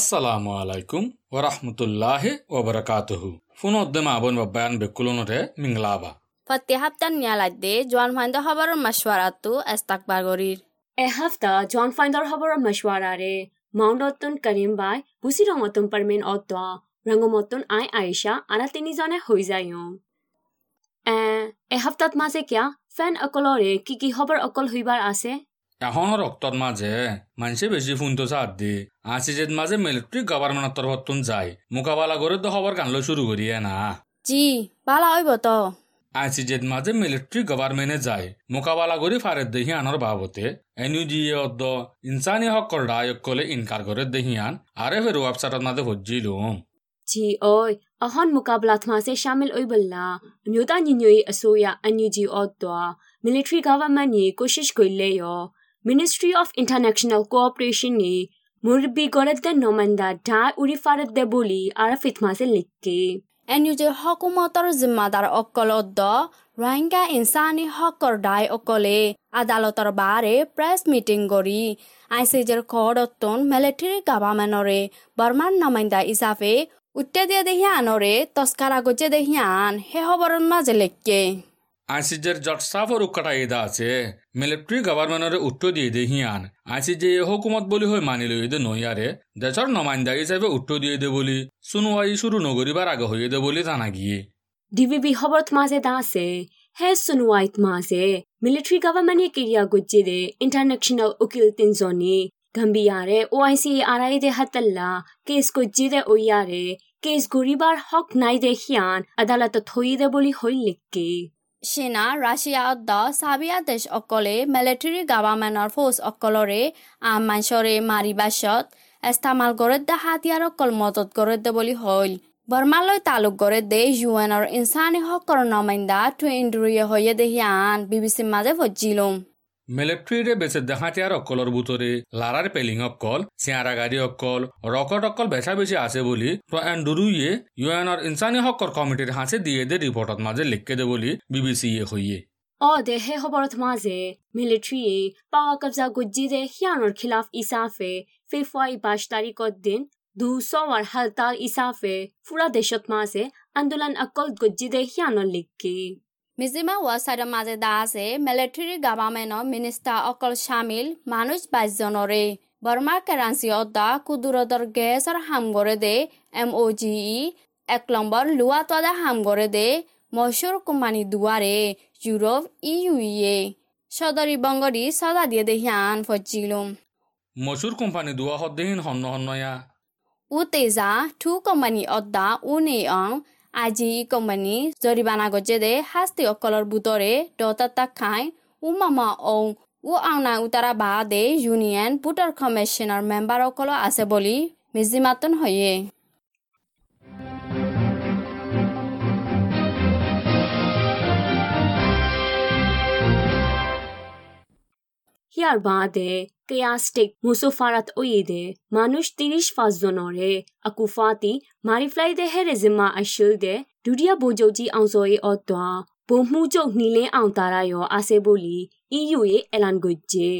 assalamu alaikum wa rahmatullahi wa barakatuhu ফুনদ্দে মাবন বাব্বায়ান বেকুলনরে মিংলাবা। ফাতে হাপ্তান নিয়ালাইদে জোয়ান ফাইন্দ খবরের মশওয়ারাতু এস্তাকবার গরির। এ হাফতা জন ফাইন্ডার খবরের মশওয়ারারে। মাউন্ডতন করিম বাই বুসি রঙতন পারমেন অদ্দা রঙমতন আই আয়েশা আনা তিনিজনে হৈ যায় এ এ হাফতাত মাজে কিয়া ফেন অকলৰে কি কি খবৰ অকল হইবাৰ আছে? এখনও রক্তর মাঝে মানুষে বেশি ফুনতো সাত দি আসি যে মাঝে মিলিটারি গভর্নমেন্টের তরফতুন যায়। মোকাবেলা করে তো খবর কানলো শুরু করিয়ে না। জি বালা হইব তো। আসি যে মাঝে মিলিটারি গভর্নমেন্টে যায়। মোকাবেলা করে ফারের দেখি আনার বাবতে। এনইউ জি অদ্দ ইনসানি হকর ডায়ক কলে ইনকার করে দেখি আন। আরে ফের ওয়েবসাইটত মাঝে হজ্জিলুম জি ওই অহন মুকাবলাত মাসে শামিল ওইবল্লা ম্যুদা নিnyoi asoya anyuji odwa military government ni koshish koileyo ministry of international cooperation ni মুরব্বি গড়েদ্দে নমান্দা ডা উড়ি ফারেদ্দে বলি আরাফিত মাসে লিখকে এনইউজে হকুমতর জিম্মাদার অদ্দ রোহিঙ্গা ইনসানি হকর ডাই অকলে আদালতর বারে প্রেস মিটিং করি আইসিজের খড়তন মিলিটারি গভর্নমেন্টরে বর্মার নমাইন্দা হিসাবে উত্তে দিয়ে দেহিয়ানরে তস্কারা গজে দেহিয়ান হে হবরন মাঝে লেখকে আইসিজের জট সাফর উকাটা এদা আছে। মিলিটারি গভর্নমেন্টের উত্তর দিয়ে দে হিয়ান। আইসিজে হুকুমত বলি হয়ে মানি লই দে নইয়ারে দেশর নমাইন্দা হিসাবে উত্তর দিয়ে দে বলি। শুনুয়াই শুরু নগরিবার আগে হয়ে দে বলি জানা গিয়ে। ডিভিবি খবরত মাসে দাসে হে সুনুয়াইত মাসে মিলিটারি গভর্নমেন্ট কিরিয়া গুজ্জিদে ইন্টারন্যাশনাল উকিল তিনজনি গম্বিয়ারে ওআইসি আরাই দে হাতল্লা। কেস গুজ্জিদে ওইয়ারে কেস গরিবার হক নাই দে হিয়ান। আদালত থই দে বলি হই লিখকে। সেনা রাশিয়া অদ্দ সাবিয়া দেশ অকলে মিলিটারি গভর্নমেন্টর ফোর্স অকলরে আম মাইসরে মারিবাসত এস্তামাল করে দে হাতিয়ার অকল মদত করে দে বলি হইল বর্মালয় তালুক করে দে ইউএনর ইনসানি হকর নমাইন্দা টু ইন্ডুরিয়ে হইয়ে দেহিয়ান বিবিসির মাঝে ভজিলুম মেলেপ্ৰীৰে বেচে দেহাতীয়াৰ অকলৰ বুটৰে। লাৰাৰ পেলিং অকল চিয়াৰা গাড়ী অকল ৰকট অকল বেচা বেছি আছে বুলি এণ্ডুৰুয়ে ইউএনৰ ইনচানী হকৰ কমিটিৰ হাঁচে দিয়ে দে ৰিপৰ্টত মাজে লিখকে দে বুলি বিবি চিয়ে সৈয়ে অ দেহে খবৰত মাজে মিলিট্ৰীয়ে পাৱা কব্জা গুজ্জি দে সিয়ানৰ খিলাফ ইছাফে ফেব্ৰুৱাৰী বাইছ তাৰিখৰ দিন দুচৱাৰ হালতাল ইছাফে ফুৰা দেশত মাজে আন্দোলন অকল গুজ্জি দে সিয়ানৰ লিখকে। মিজিমা ওয়াসাইডৰ মাজে দা আছে মিলিটাৰী গভৰ্ণমেণ্টৰ মিনিষ্টাৰ অকল চামিল মানুহ বাইশজনৰে বৰ্মা কেৰাঞ্চি অদ্দা কুদুৰদৰ গেছৰ হাম কৰে দে এম অ' জি ই এক নম্বৰ লোৱা তদা হাম কৰে দে মচুৰ কোম্পানী দুৱাৰে ইউৰোপ ই ইউ ইয়ে সদৰি বংগৰি সদা দিয়ে দে হিয়ান ফজিলুম মচুর কোম্পানি দুয়া হদ্দেহীন হন্ন হন্নয়া উ তেজা থু কোম্পানী অদ্দা উ নে অং আজি কোম্পানী জৰিমানা গজে দে শাস্তি অকলৰ বুটৰে দতাতা খাই উ মামা অং উ আওনা উতাৰা বা দে ইউনিয়ন বুটৰ কমিশ্যনৰ মেম্বাৰসকল আছে বুলি মিজিমাতন হয়ে। হিয়ার বাদে কেয়াস্টিক মুসোফারাত ওইদে মানুষ তিরিশ পাঁচ জনরে আকুফাতি মারিফ্লাই দে হেরে জিম্মা আশিল দে দুডিয়া বোজৌজি আউজয়ে অদ্দা বহুমুজক নিলে আউতারায় আছে বলি ইউ এ এলান গজ্জে।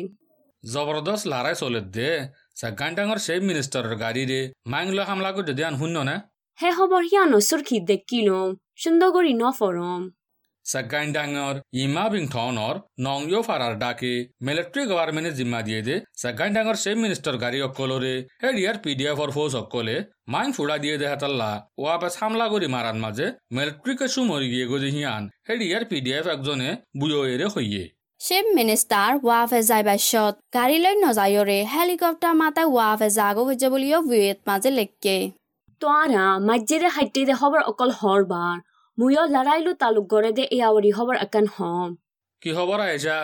জবরদস্ত লারাই চলে দে সাগান ডাঙর সেই মিনিস্টারের গাড়ি রে মাইংলো হামলা করে যদি আন শূন্য না? হে খবৰ হিয়ানো সুরখি দেখিলম সুন্দরগরি নফরম সাগান ডাঙর ইমা বিং নং ইউ ফারার ডাকে মিলিটারি গভর্নমেন্টে জিম্মা দিয়ে দে সাগান ডাঙর সেই মিনিস্টার গাড়ি অকলরে হেডিয়ার পিডিএফ অর ফোর্স অকলে মাইং ফুড়া দিয়ে দে হাতাল্লা ওয়াপেস হামলা করি মারান মাঝে মিলিটারিকে সুমরি গিয়ে গজি হিয়ান হেডিয়ার পিডিএফ একজনে বুয়ো এরে হইয়ে চিফ মিনিষ্টাৰ ৱাফে যাই বাছত গাড়ীলৈ নযায়ৰে হেলিকপ্টাৰ মাতাই ৱাফে জাগো হৈছে বুলিও ভিয়েত মাজে লেখকে তোয়ারা মসজিদে হাইটে দে খবর অকল হরবার মুয়ো লড়াইলু তালুক গড়ে দে এয়াওয়াৰি খবৰ আকান হম কি খবৰ আয়েশা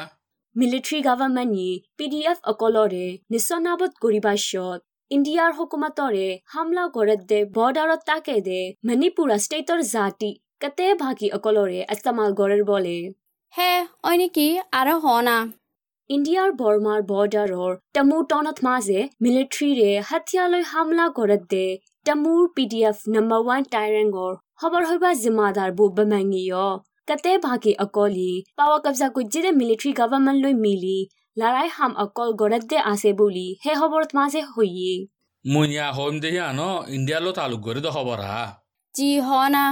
মিলিটাৰী গভৰ্ণমেণ্টে পি ডি এফ অকলৰে নিচনাবত কৰিবাছত ইণ্ডিয়াৰ হুকুমতৰে হামলা কৰে দে বৰ্ডাৰত তাকে দে মণিপুৰা ষ্টেটৰ জাতি কতে ভাগি অকলৰে ইস্তেমাল কৰে বলে হে অই নেকি আৰু হনা ইণ্ডিয়াৰ বৰ্মাৰ বৰ্ডাৰৰ টামু টনত মাজে মিলিটাৰীৰে হাতিয়ালৈ হামলা কৰে দে টামুৰ P D F number one খবৰ হবা জিম্মাদাৰ বু বেমেঙিয় কতে ভাগি অকলি পাৱা কবজা গুজিৰে মিলিটাৰী গভৰ্ণমেণ্ট লৈ মিলি লৰাই হাম অকল দে আছে বুলি সেই খবৰত মাজে হৈয়ে মুইয়া হোম দেহি আনো ইন্ডিয়ালো তালুক করে দে খবরা জি হনা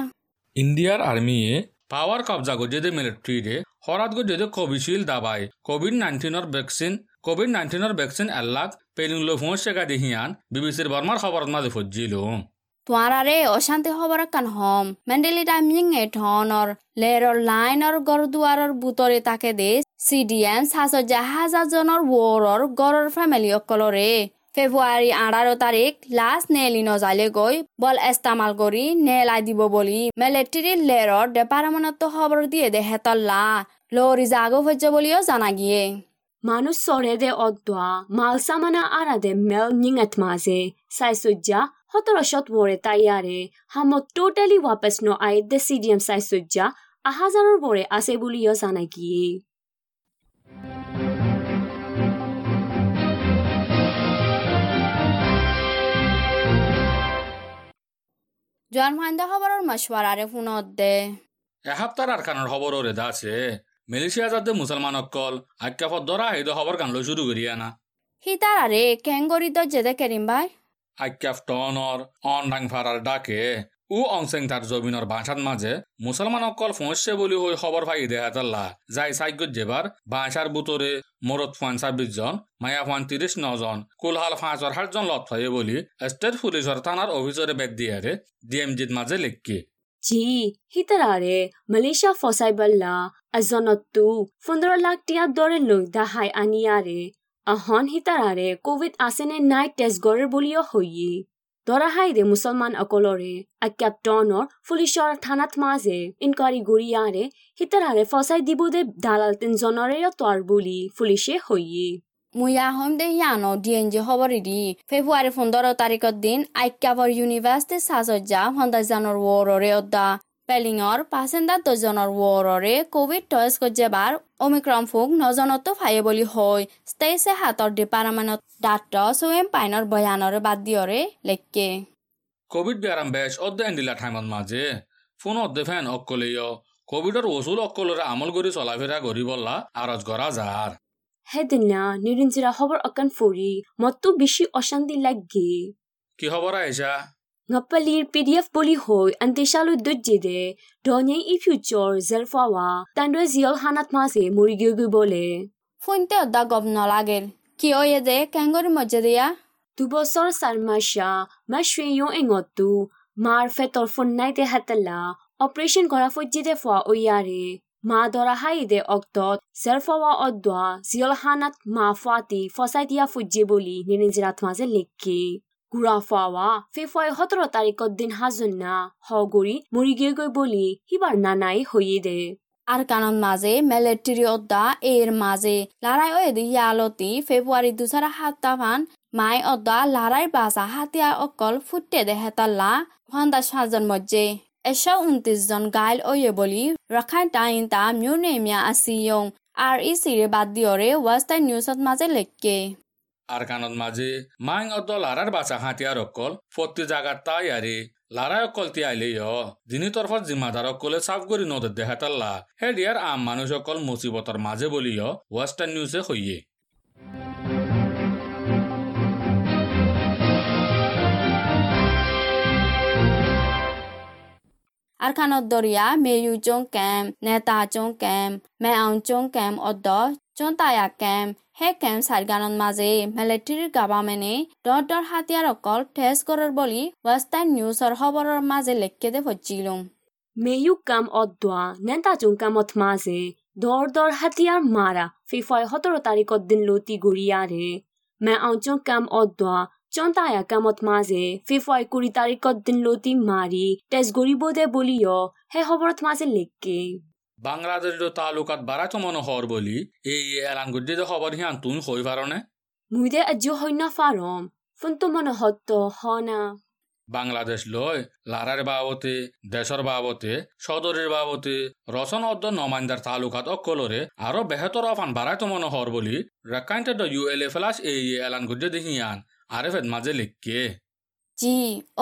ইন্ডিয়ার আর্মিয়ে পাওয়ার কবজা গজেদে মিলিটারিরে হরাত গজেদে কোভিশিল্ড দাবাই কোভিড নাইন্টিনের ভ্যাকসিন কোভিড নাইন্টিনের ভ্যাকসিন এল্লাক পেলিংলো ফোঁস শেখা দেহিয়ান বিবিসির বর্মার খবরত মাঝে ফজ্জিলুম তুয়ারারে অশান্তি হবার কান হম মেন্ডেলিটা মিঙে ঠনর লেরর লাইনর গরদুয়ারর বুতরে তাকে দে সিডিএম সাস জাহাজাজনৰ ৱৰৰ গড়ৰ ফেমিলি অকলৰে ফেব্ৰুৱাৰী আঠাৰ তাৰিখ লাজ নেলি নজালে গৈ বল এস্তামাল কৰি নেলাই দিব বুলি মেলেট্ৰি লেৰৰ ডেপাৰমানত খবৰ দিয়ে দে হেতল্লা লৰি জাগো সহ্য বুলিও জানা গিয়ে মানুষ সরে দে অদ্দোয়া মালচা মানা আরা দে মেল নিঙেত মাঝে সাইসুজ্জা 17 বরে তাইয়ারে হামো টোটালি ওয়াপাস ন আই দ্য সিডিএম সাই সুজ্জা আহাজারর বরে আছে ase buli yo sanaki জানমান্দা খবরের মশওয়ারারে ফোনত দে এহাপ্তার আর খানোর খবরও রেদা আছে মালয়েশিয়া যাতে মুসলমান অকল আজ্ঞাপত দৰা হেদ খবর কান শুরু করিয়া না হিতার আরে কেঙ্গরিত যেদে কেরিম ভাই আক্যাফটন অন ডাংফাৰাৰ ডাকে। উ অংশে তাৰ জমিনৰ বাঁচাত মাজে মুছলমান অকল ফুঁচে বুলি হৈ খবৰ ভাগি দেহা যাই চাইগত যেবাৰ বাঁচাৰ বুটৰে মূৰত ফুৱান ছাব্বিছজন মায়া ফুৱান ত্ৰিছ নজন কুলহাল ফাঁচৰ সাতজন লত হয় বুলি ষ্টেট পুলিচৰ থানাৰ অভিযোগে বেদ দিয়াৰে ডি এম জিত মাজে লিখকে। জি হিতাৰে মালেছিয়া ফচাই বাল্লা এজনতো পোন্ধৰ লাখ টিয়া দৰে লৈ দাহাই আনিয়াৰে azonottu fundra lak tia dore loi da hai aniare ahon hitarare covid asene night test gore bolio hoyi দরা হাইরে মুসলমান অকলরে আ ক্যাপ্টনর পুলিশর থানাত মাঝে ইনকোয়ারি গড়িয়ারে হিতারারে ফসাই দিবুদে দালাল তিনজনরে তর বুলি পুলিশে হইয়ে মুয়া হম দে ইয়ানো ডিএনজি খবর দি ফেব্রুয়ারি পনেরো তারিখের দিন আইক্যাবর ইউনিভার্সিটি সাজজ্জা হন্দাজানোর ওররে অদ্দা পেলিঙর পাচেণ্ডাৰ দজনৰ ৱৰৰে কোভিড টয়েছ গজেবাৰ অমিক্ৰম ফুক নজনতো ফায়ে বুলি হৈ ষ্টেইছে হাতৰ ডিপাৰ্টমেণ্টত ডাক্তৰ চুৱেম পাইনৰ বয়ানৰে বাদ দিয়ৰে লেখকে কোভিড বিয়ারাম বেশ অধ্যয়ন দিলা টাইমত মাঝে ফোন অধ্যে ফ্যান অকলেয় কোভিডর ওসুল অকলরে আমল করি চলাফেরা করি বললা আরজ করা যার হেদিনা নিৰঞ্জিৰা খবৰ অকান ফুৰি। মততো বেছি অশান্তি লাগে। কি আইসা Ngapalir PDF boli hoy antishalu dujjide donye i future zelfawa tandwe ziol hanat mase murigyu bole ফোনতে অদ্দা গম নলাগের কি অয়ে দে কেংগরি মজ্জে দিয়া দুবছৰ চাৰমাসা মা শ্ৰেয়ো এঙতো মাৰ ফেটৰ ফন্নাইতে হাতলা অপাৰেশ্যন কৰা ফজ্জিদে ফোৱা অয়াৰে মা দৰা হাইদে অক্তত জেৰফাৱা অদ্দোৱা জিয়লহানাত মা ফাতি ফচাই দিয়া ফুজ্জি বুলি নিৰিঞ্জিৰাত মাজে লিখি গুৰা ফোৱা ফেফুৱাই সোতৰ তাৰিখত দিন হাজন্না, হগুৰি, মৰিগেগৈ বুলি সিবাৰ নানাই হৈয়ে দে। আর কানন মাঝে মিলিটারি অদ্দা এর মাঝে লড়াই ও এদি ইয়ালতি ফেব্রুয়ারি দুসারা হাত্তা ফান মাই অদ্দা লড়াই বাসা হাতিয়া অকল ফুটে দে হেতাল্লা ফান্দা সাজন মজ্জে। এশ উনত্রিশ জন গাইল ওয়ে বলি রাখাইন টাইন তা মিউনেমিয়া আসিয়ং আর ই সিরে বাদ দিয়রে ওয়েস্টার্ন নিউজত মাঝে লেখকে। আর কানত মাঝে মাইং অদ্দ লারার বাচা হাতিয়ার অকল প্রতি জাগার তাই আরে লারাই অকল তি আইলে দিনী তরফত জিম্মাদার অকলে সাফ করি নদর দেখাতাল্লা হে ডিয়ার আম মানুষ অকল মুসিবতর মাঝে বলিও ওয়েস্টার্ন নিউজে হইয়ে মেয়ু চং ক্যাম নেতা চং ক্যাম মে আউন চং ক্যাম অদ্দ চং তায়া ক্যাম হে সেই কেঞ্চাৰ গানৰ মাজেই মিলিটেৰী গাভাৰ্মেণ্টে ডক্টৰ হাতীয়াৰ অকল টেষ্ট কৰাৰ বুলি ৱেষ্টাৰ্ণ নিউজৰ খবৰৰ মাজে লেখকেদে ভজিলো। মেয়ু কাম অদোৱা নেতাজুং কামত মাজে দৰ দৰ হাতীয়াৰ মাৰা ফিফাই সোতৰ তাৰিখত দিন লতি গুৰিয়াৰে মে অঞ্চং কাম অদোৱা চন্তায়া কামত মাজে ফিফাই কুৰি তাৰিখত দিন লতি মাৰি তেজ গৰিব দে বুলিও সেই খবৰত মাজে লেখকে। বাংলাদেশের তালুকাত বারাইতো মনে হর বলি এই এলান যে খবর হিয়ান তুই হই পারনে মুইদে আজ্য হইন ফাৰম ফোনটো মনে হত্ত হনা। বাংলাদেশ লয় লারার বাবতে দেশর বাবতে সদরের বাবতে রসন অদ্দ নমাইন্দার তালুকাত অকলরে আরও বেহতর অফান বারাইতো মনে হর বলি রেকাইন্টে ইউ এল এ ফেলাস এই এলান গুজি দেখিয়ান আরে ফেদ মাঝে লিখকে। জি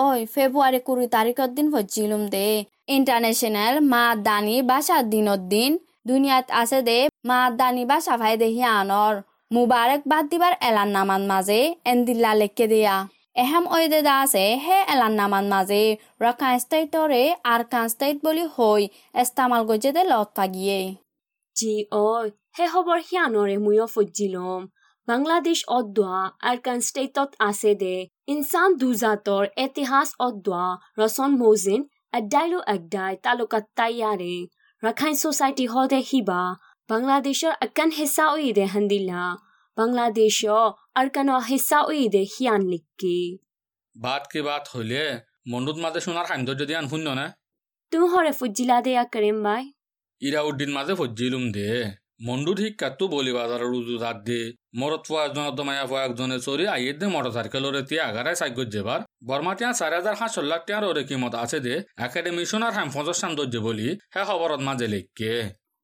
ওই ফেব্রুয়ারি কুড়ি তারিখের দিন ফজিলুম দে। ইন্টারন্যাশনাল মা দানি বাসার দিনত দিন দুনিয়াত আছে দে, মা দানি বাসা ভাই দেহি আনর মুবারক বাদ দিবার এলান নামান মাঝে এন্দিল্লা লেখকে দিয়া। এহেম ঐদে আছে, হে এলান নামান মাঝে রাখাইন স্টেটরে আরকান স্টেট বলি হই এস্তামাল গজে দে লত পাগিয়ে। জি অই হে খবৰ সিয়ানৰে ময়ো ফজ্জিলম বাংলাদেশ অদোৱা আৰকান ষ্টেটত আছে দে। ইনচান দুজাতৰ ইতিহাস অদোৱা ৰচন মৌজিন আড্ডাইলো আড্ডাই তালুকাত তাইয়াৰে ৰাখাইন ছ'চাইটি হদে হিবা বাংলাদেশৰ আকান হিচা উইদে হান্দিলা বাংলাদেশৰ আৰকানৰ হিচা উইদে সিয়ান লিখকি বাট কি বাত হইলে মণ্ডুত মাঝে সোনার সৌন্দর্য দিয়ে আন শূন্য না? তুম হৰে ফজ্জিলা দে কৰিম বাই। ইরা উদ্দিন মাঝে ফজ্জিলুম দে। মণ্ডুর শিক্ষাতো বলি বাজারের উজু হাত দে। মরত ফো একজন মায়া ফো একজনে চরি আইয়ে দে মোটর সাইকেলরে তিয়া আগারাই সাইগত যেবার বর্মা তিয়া চার হাজার সাতশো লাখ টিয়ার ওরে কিমত আছে দে। একাডেমি সোনার হাম ফজর সৌন্দর্য বলি হে খবরত মাঝে লিখকে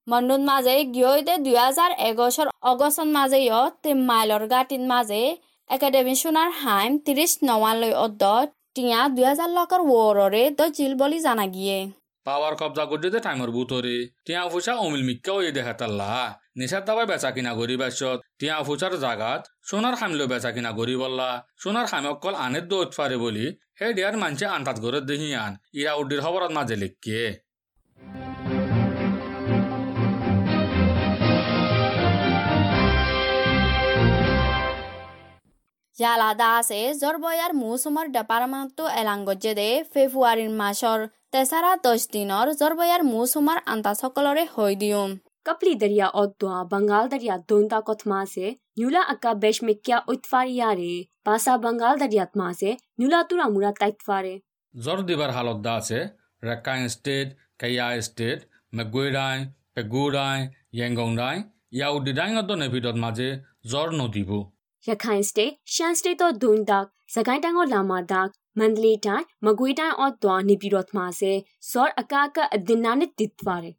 মণ্ডুত মাঝে গিয়ে দুই হাজার এগছর অগস্টত মাঝে ইয় তে মাইলৰ গাটিন মাঝে একাডেমি সোনার হাইম নৱান লৈ অদ্দ টিয়া দুই হাজার লকৰ ওৰৰে দ জিল বুলি জানা গিয়ে। পাওয়ার কবজা করতে টাইমর বুতরে টিয়া ফুসা অমিল মিক্কা ওই দেখা তাল্লা। নিশার দাবাই বেচা কিনা গরি বাসত টিয়া ফুসার জাগাত, সোনার খামলো বেচা কিনা গরি বললা। সোনার খামে অকল আনের দৌত পারে বলি, হে ডিয়ার মানছে আন্তাত করে দেহি আন। ইরা উদ্দির খবরত মাঝে লিখকে জালাদা আছে জরবয়ার মৌসুমৰ ডিপাৰ্টমেণ্টটো এলান গজে দে ফেব্ৰুৱাৰীৰ মাছৰ তেচাৰা দহ দিনৰ জৰবয়াৰ মৌচুমাৰ আন্তা সকলৰে হৈ দিওঁ কপলি দৰিয়া অদোৱা বংগাল দৰিয়া দোন্তা কথমা নিউলা আকা বেচমেকিয়া ঐতফাৰিয়াৰে পাছা বংগাল দৰিয়াত মা নিউলা তুৰা মুৰা তাইতফাৰে জ্বৰ দিবাৰ হালত দা আছে ৰেকা ষ্টেট কেয়া ষ্টেট মেগুৰাই পেগুৰাই য়েংগংৰাই ইয়াও দিদাইঙত নেভিদত মাজে জ্বৰ নদিব। ৰেখাই ষ্টেট শ্যান ষ্টেটত দোন দাগ জেগাই ডাঙৰ লামা দাগ Rakhine State, Shan State of Dundak, Sagai Tango Lama Dak, Mandalay Dai, Magui Dai odwa Nibirot mase Sor akaka adinanit ditfare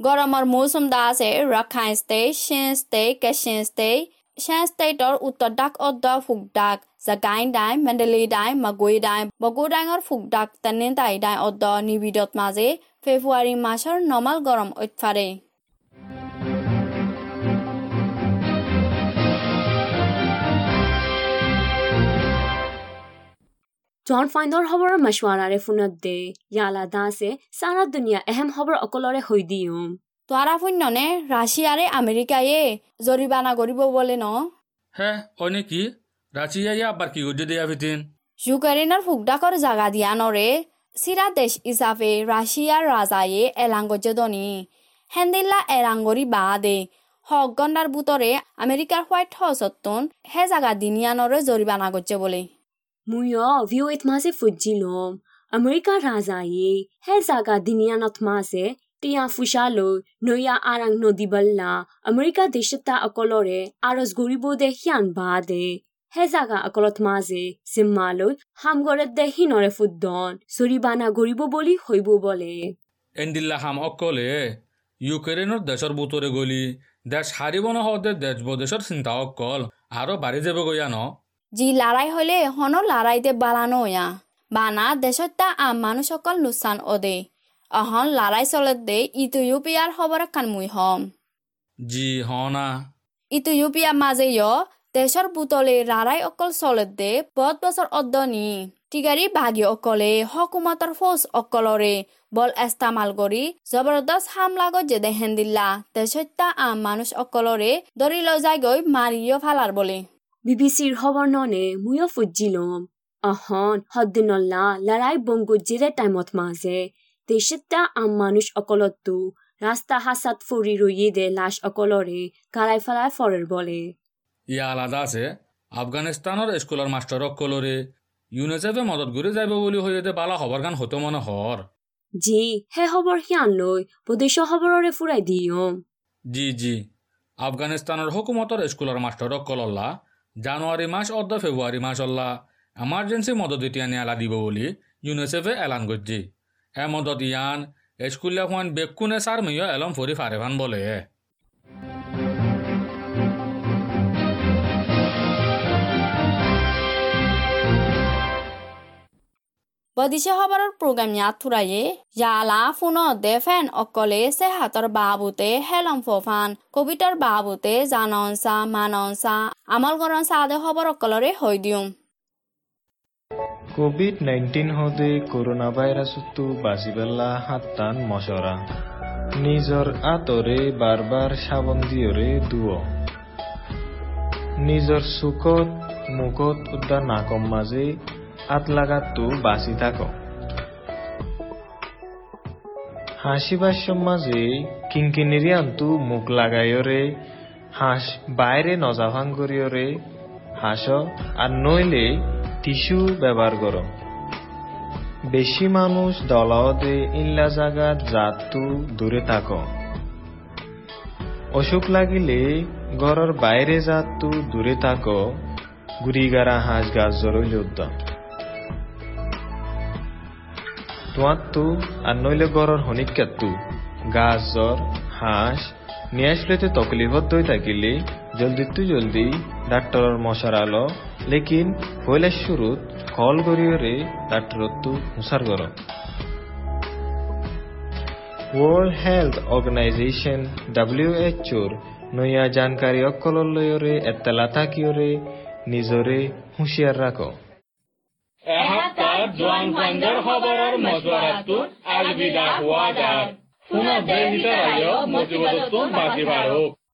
গৰমৰ মৌচুম দা আছে Rakhine state Shan state Kachin state Shan ষ্টেটৰ উত্তৰ ডাক অদ্দ ফুকডাক জাগাইন ডাই মেণ্ডেলি ডাই মাগুই ডাই বগুডাঙৰ ফুকডাক তেনে দাই die অদ্দ নিবিদত মাজে ফেব্ৰুৱাৰী মাছৰ নমাল জন ফাইনৰ খবৰৰ মাছৱাৰাৰে ফোনত দে ইয়ালা দাসে চাৰা দুনিয়া এহেম খবৰ অকলৰে হৈ দিওঁ তোৰা ফুন্যনে ৰাছিয়াৰে আমেৰিকায়ে জৰিবানা কৰিব বোলে ন হে হয় নেকি ৰাছিয়াই আবাৰ কি কৰি দিয়া ভিতিন ইউক্ৰেইনৰ ফুকডাকৰ জাগা দিয়া নৰে চিৰা দেশ হিচাপে ৰাছিয়াৰ ৰাজায়ে এলাংগজনী হেন্দিল্লা এৰাংগৰি বা দে সগণ্ডাৰ বুটৰে আমেৰিকাৰ হোৱাইট হাউচত সেই জাগা দিনিয়ানৰে জৰিবানা Muyo view it mase fujilom America raza ye he zaga dinianot mase tia fushalo noya arang nodiballa America deshita akolore aros goribo de hyan ba de he zaga akolot mase simmalo hamgore de hinore fuddon soribana goribo boli hoibo bole এন্ডিল্লা হাম অকলে ইউক্রেনের দেশের বুতরে গলি দেশ হারিব নহতে দেশ বদেশের চিন্তা অকল আরও বাড়ি যাব গইয়া ন যি লাৰাই হলে হন লাৰাইতে বালানো ইয়া। বানা দেশত তা আম মানুহসকল লোচান অদে। অহন লাৰাই চলত দে ইথিওপিয়াৰ খবৰ কান মুই হম। জি হনা। ইথিওপিয়াৰ মাজে ইয় দেশৰ বুটলে লাৰাই অকল চলত দে বহুত বছৰ অদ্দনি। টিগাৰী ভাগি অকলে হকুমতৰ ফৌজ অকলৰে বল এস্তামাল কৰি জবৰদস্ত হামলা গজে দেহেন দিল্লা দেশত তা আম মানুহ অকলৰে ধৰি লৈ যায় গৈ মাৰিও ফালাৰ বোলে। খবৰ ননে মুয়ো ফুজিলম অহন হদ্দিনল্লা লৰাই বংগু জিৰে টাইমত মাজে দেশিতা আম মানুষ অকলতো ৰাস্তা হাসাত ফুৰি ৰয়ে দে লাশ অকলৰে কালাই ফেলাই ফৰেৰ বলে। ইয়া আলাদা আছে আফগানিস্তানের স্কুলের মাস্টার অকলরে ইউনিসেফে মদত ঘুরে যাইব বলি হইতে বালা খবর গান হতো মনে হর জি হে খবৰ সিয়ান লৈ বদেশ খবৰৰে ফুৰাই দিয়ম। জি জি আফগানিস্তানের হুকুমতর স্কুলের মাস্টার অকলল্লা জানুয়ারি মাস, অর্ধ ফেব্রুয়ারি মাস অল্লা এমার্জেন্সি মদত ইতিয়া নেলা দিব বলি। ইউনিসেফে এলান করছি। এ মদত ইয়ান স্কুলিয়া এখন বেকুনে সার মেয় এলম ফরি ফারেভান বলে। বদিছে হবাৰৰ প্ৰগ্ৰাম ইয়াতে জালা ফোন দেফেন অকলে চে হাতৰ বাবুতে হেলম ফান কবিতাৰ বাবুতে জানঞ্চা মানঞ্চা আমল গৰঞ্চা আদে হবৰ অকলৰে হৈ কোভিড নাইন্টিন হদে কৰোণা ভাইৰাছতো বাজি হাতান মচৰা। নিজৰ আঁতৰে বাৰ বাৰ চাবন দিয়ৰে নিজৰ মুখত উদ্যান নাকম মাজে বাঁচি থাক। হাসিবার মাঝে কিঙ্কিনিরি আন্তু মুখ লাগাইয়রে হাঁস বাইরে নজাভাং করিয়রে হাঁস আর নইলে টিস্যু ব্যবহার কর। বেশি মানুষ দলাওদে ইল্লা জাগাত জাতু দূরে থাক। অসুখ লাগিলে ঘরের বাইরে জাতু দূরে থাক। গুড়িগারা হাঁস গাছ জরইল উদ্যম তোমারতো আর নইলে গড়র হনিকাত্তু গাছ, জ্বর, হাঁস, নিয়ে আসলেতে তকলিফত দই থাকিলে। জলদি তু জলদি ডাক্তরর মশারাল লেকিন হইলে শুরুত কল করিয়রে ডাক্তরত তু হুসার কর ওয়ার্ল্ড হেলথ অর্গানাইজেশন ডাব্লিউএচওর নয়া জানকারী অকলর লয়রে এত্তালা থাকিয়রে নিজরে হুঁশিয়ার রাখো। জোৱান ফাণ্ডৰ খবৰৰ মজুৱাৰাটো আলবিদা হোৱা যায় পুনৰ দেহিতাৰায় মজিবতটো বাজি বাঢ়ক